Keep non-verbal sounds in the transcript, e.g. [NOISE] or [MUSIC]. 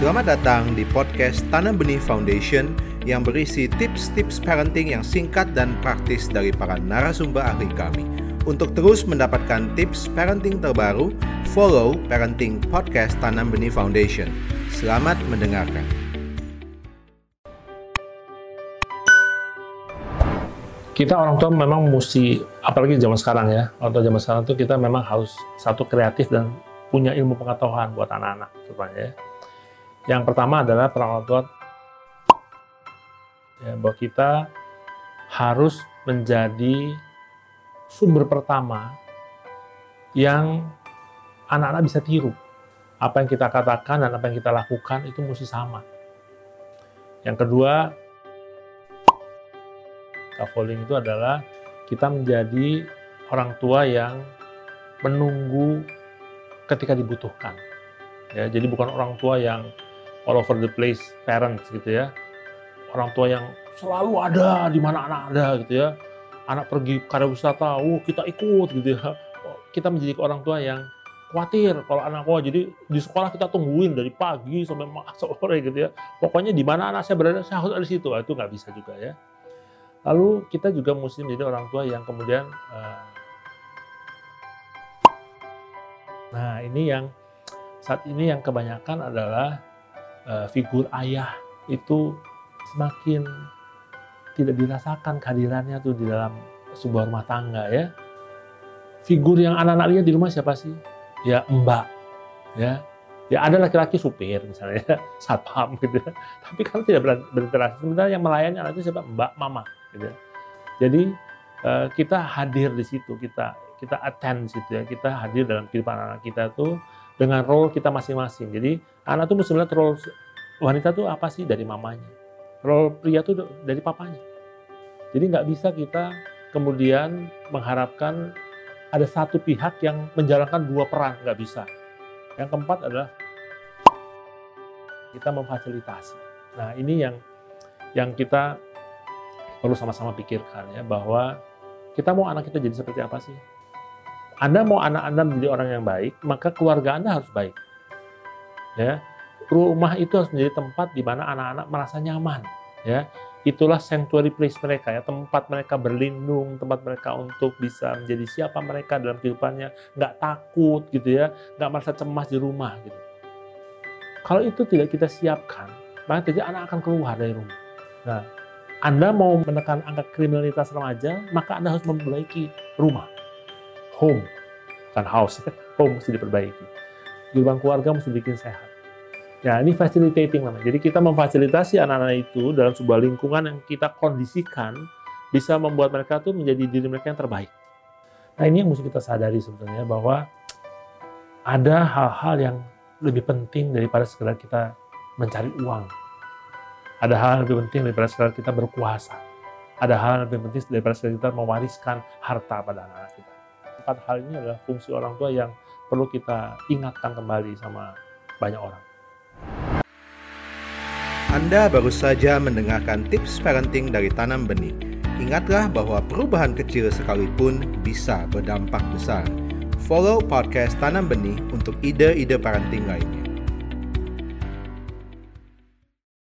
Selamat datang di podcast Tanam Benih Foundation yang berisi tips-tips parenting yang singkat dan praktis dari para narasumber ahli kami. Untuk terus mendapatkan tips parenting terbaru, follow Parenting Podcast Tanam Benih Foundation. Selamat mendengarkan. kita orang tua memang mesti apalagi zaman sekarang ya orang tua zaman sekarang tuh kita memang harus satu kreatif dan punya ilmu pengetahuan buat anak-anak terutama ya yang pertama adalah peran orang tua ya, bahwa kita harus menjadi sumber pertama yang anak-anak bisa tiru. Apa yang kita katakan dan apa yang kita lakukan itu mesti sama. Yang kedua Scaffolding itu adalah kita menjadi orang tua yang menunggu ketika dibutuhkan. Ya, jadi bukan orang tua yang all over the place parents gitu ya. Orang tua yang selalu ada di mana anak ada gitu ya. Anak pergi karya wisata, oh kita ikut gitu ya. Kita menjadi orang tua yang khawatir kalau anak gua jadi di sekolah kita tungguin dari pagi sampai sore gitu ya. Pokoknya di mana anak saya berada saya harus ada di situ. Nah, itu nggak bisa juga ya. Lalu kita juga mesti menjadi orang tua yang kemudian uh, Nah, ini yang saat ini yang kebanyakan adalah uh, figur ayah itu semakin tidak dirasakan kehadirannya tuh di dalam sebuah rumah tangga ya. Figur yang anak-anak lihat di rumah siapa sih? Ya mbak, ya ya ada laki-laki supir misalnya [LAUGHS] satpam gitu ya. tapi kan tidak berinteraksi sementara yang melayani anak itu siapa mbak mama gitu. Jadi uh, kita hadir di situ, kita kita attend situ ya, kita hadir dalam kehidupan anak kita tuh dengan role kita masing-masing. Jadi anak tuh mesti melihat role wanita tuh apa sih dari mamanya, role pria tuh dari papanya. Jadi nggak bisa kita kemudian mengharapkan ada satu pihak yang menjalankan dua peran, nggak bisa. Yang keempat adalah kita memfasilitasi. Nah ini yang yang kita perlu sama-sama pikirkan ya bahwa kita mau anak kita jadi seperti apa sih? Anda mau anak Anda menjadi orang yang baik, maka keluarga Anda harus baik. Ya. Rumah itu harus menjadi tempat di mana anak-anak merasa nyaman, ya. Itulah sanctuary place mereka ya, tempat mereka berlindung, tempat mereka untuk bisa menjadi siapa mereka dalam kehidupannya, nggak takut gitu ya, nggak merasa cemas di rumah gitu. Kalau itu tidak kita siapkan, maka jadi anak akan keluar dari rumah. Nah, anda mau menekan angka kriminalitas remaja, maka Anda harus memperbaiki rumah. Home, bukan house. [LAUGHS] Home mesti diperbaiki. Gerbang keluarga mesti bikin sehat. Ya, ini facilitating namanya. Jadi kita memfasilitasi anak-anak itu dalam sebuah lingkungan yang kita kondisikan bisa membuat mereka tuh menjadi diri mereka yang terbaik. Nah ini yang mesti kita sadari sebenarnya bahwa ada hal-hal yang lebih penting daripada sekedar kita mencari uang ada hal yang lebih penting daripada sekadar kita berkuasa. Ada hal yang lebih penting daripada sekadar kita mewariskan harta pada anak-anak. Empat hal ini adalah fungsi orang tua yang perlu kita ingatkan kembali sama banyak orang. Anda baru saja mendengarkan tips parenting dari Tanam Benih. Ingatlah bahwa perubahan kecil sekalipun bisa berdampak besar. Follow podcast Tanam Benih untuk ide-ide parenting lainnya.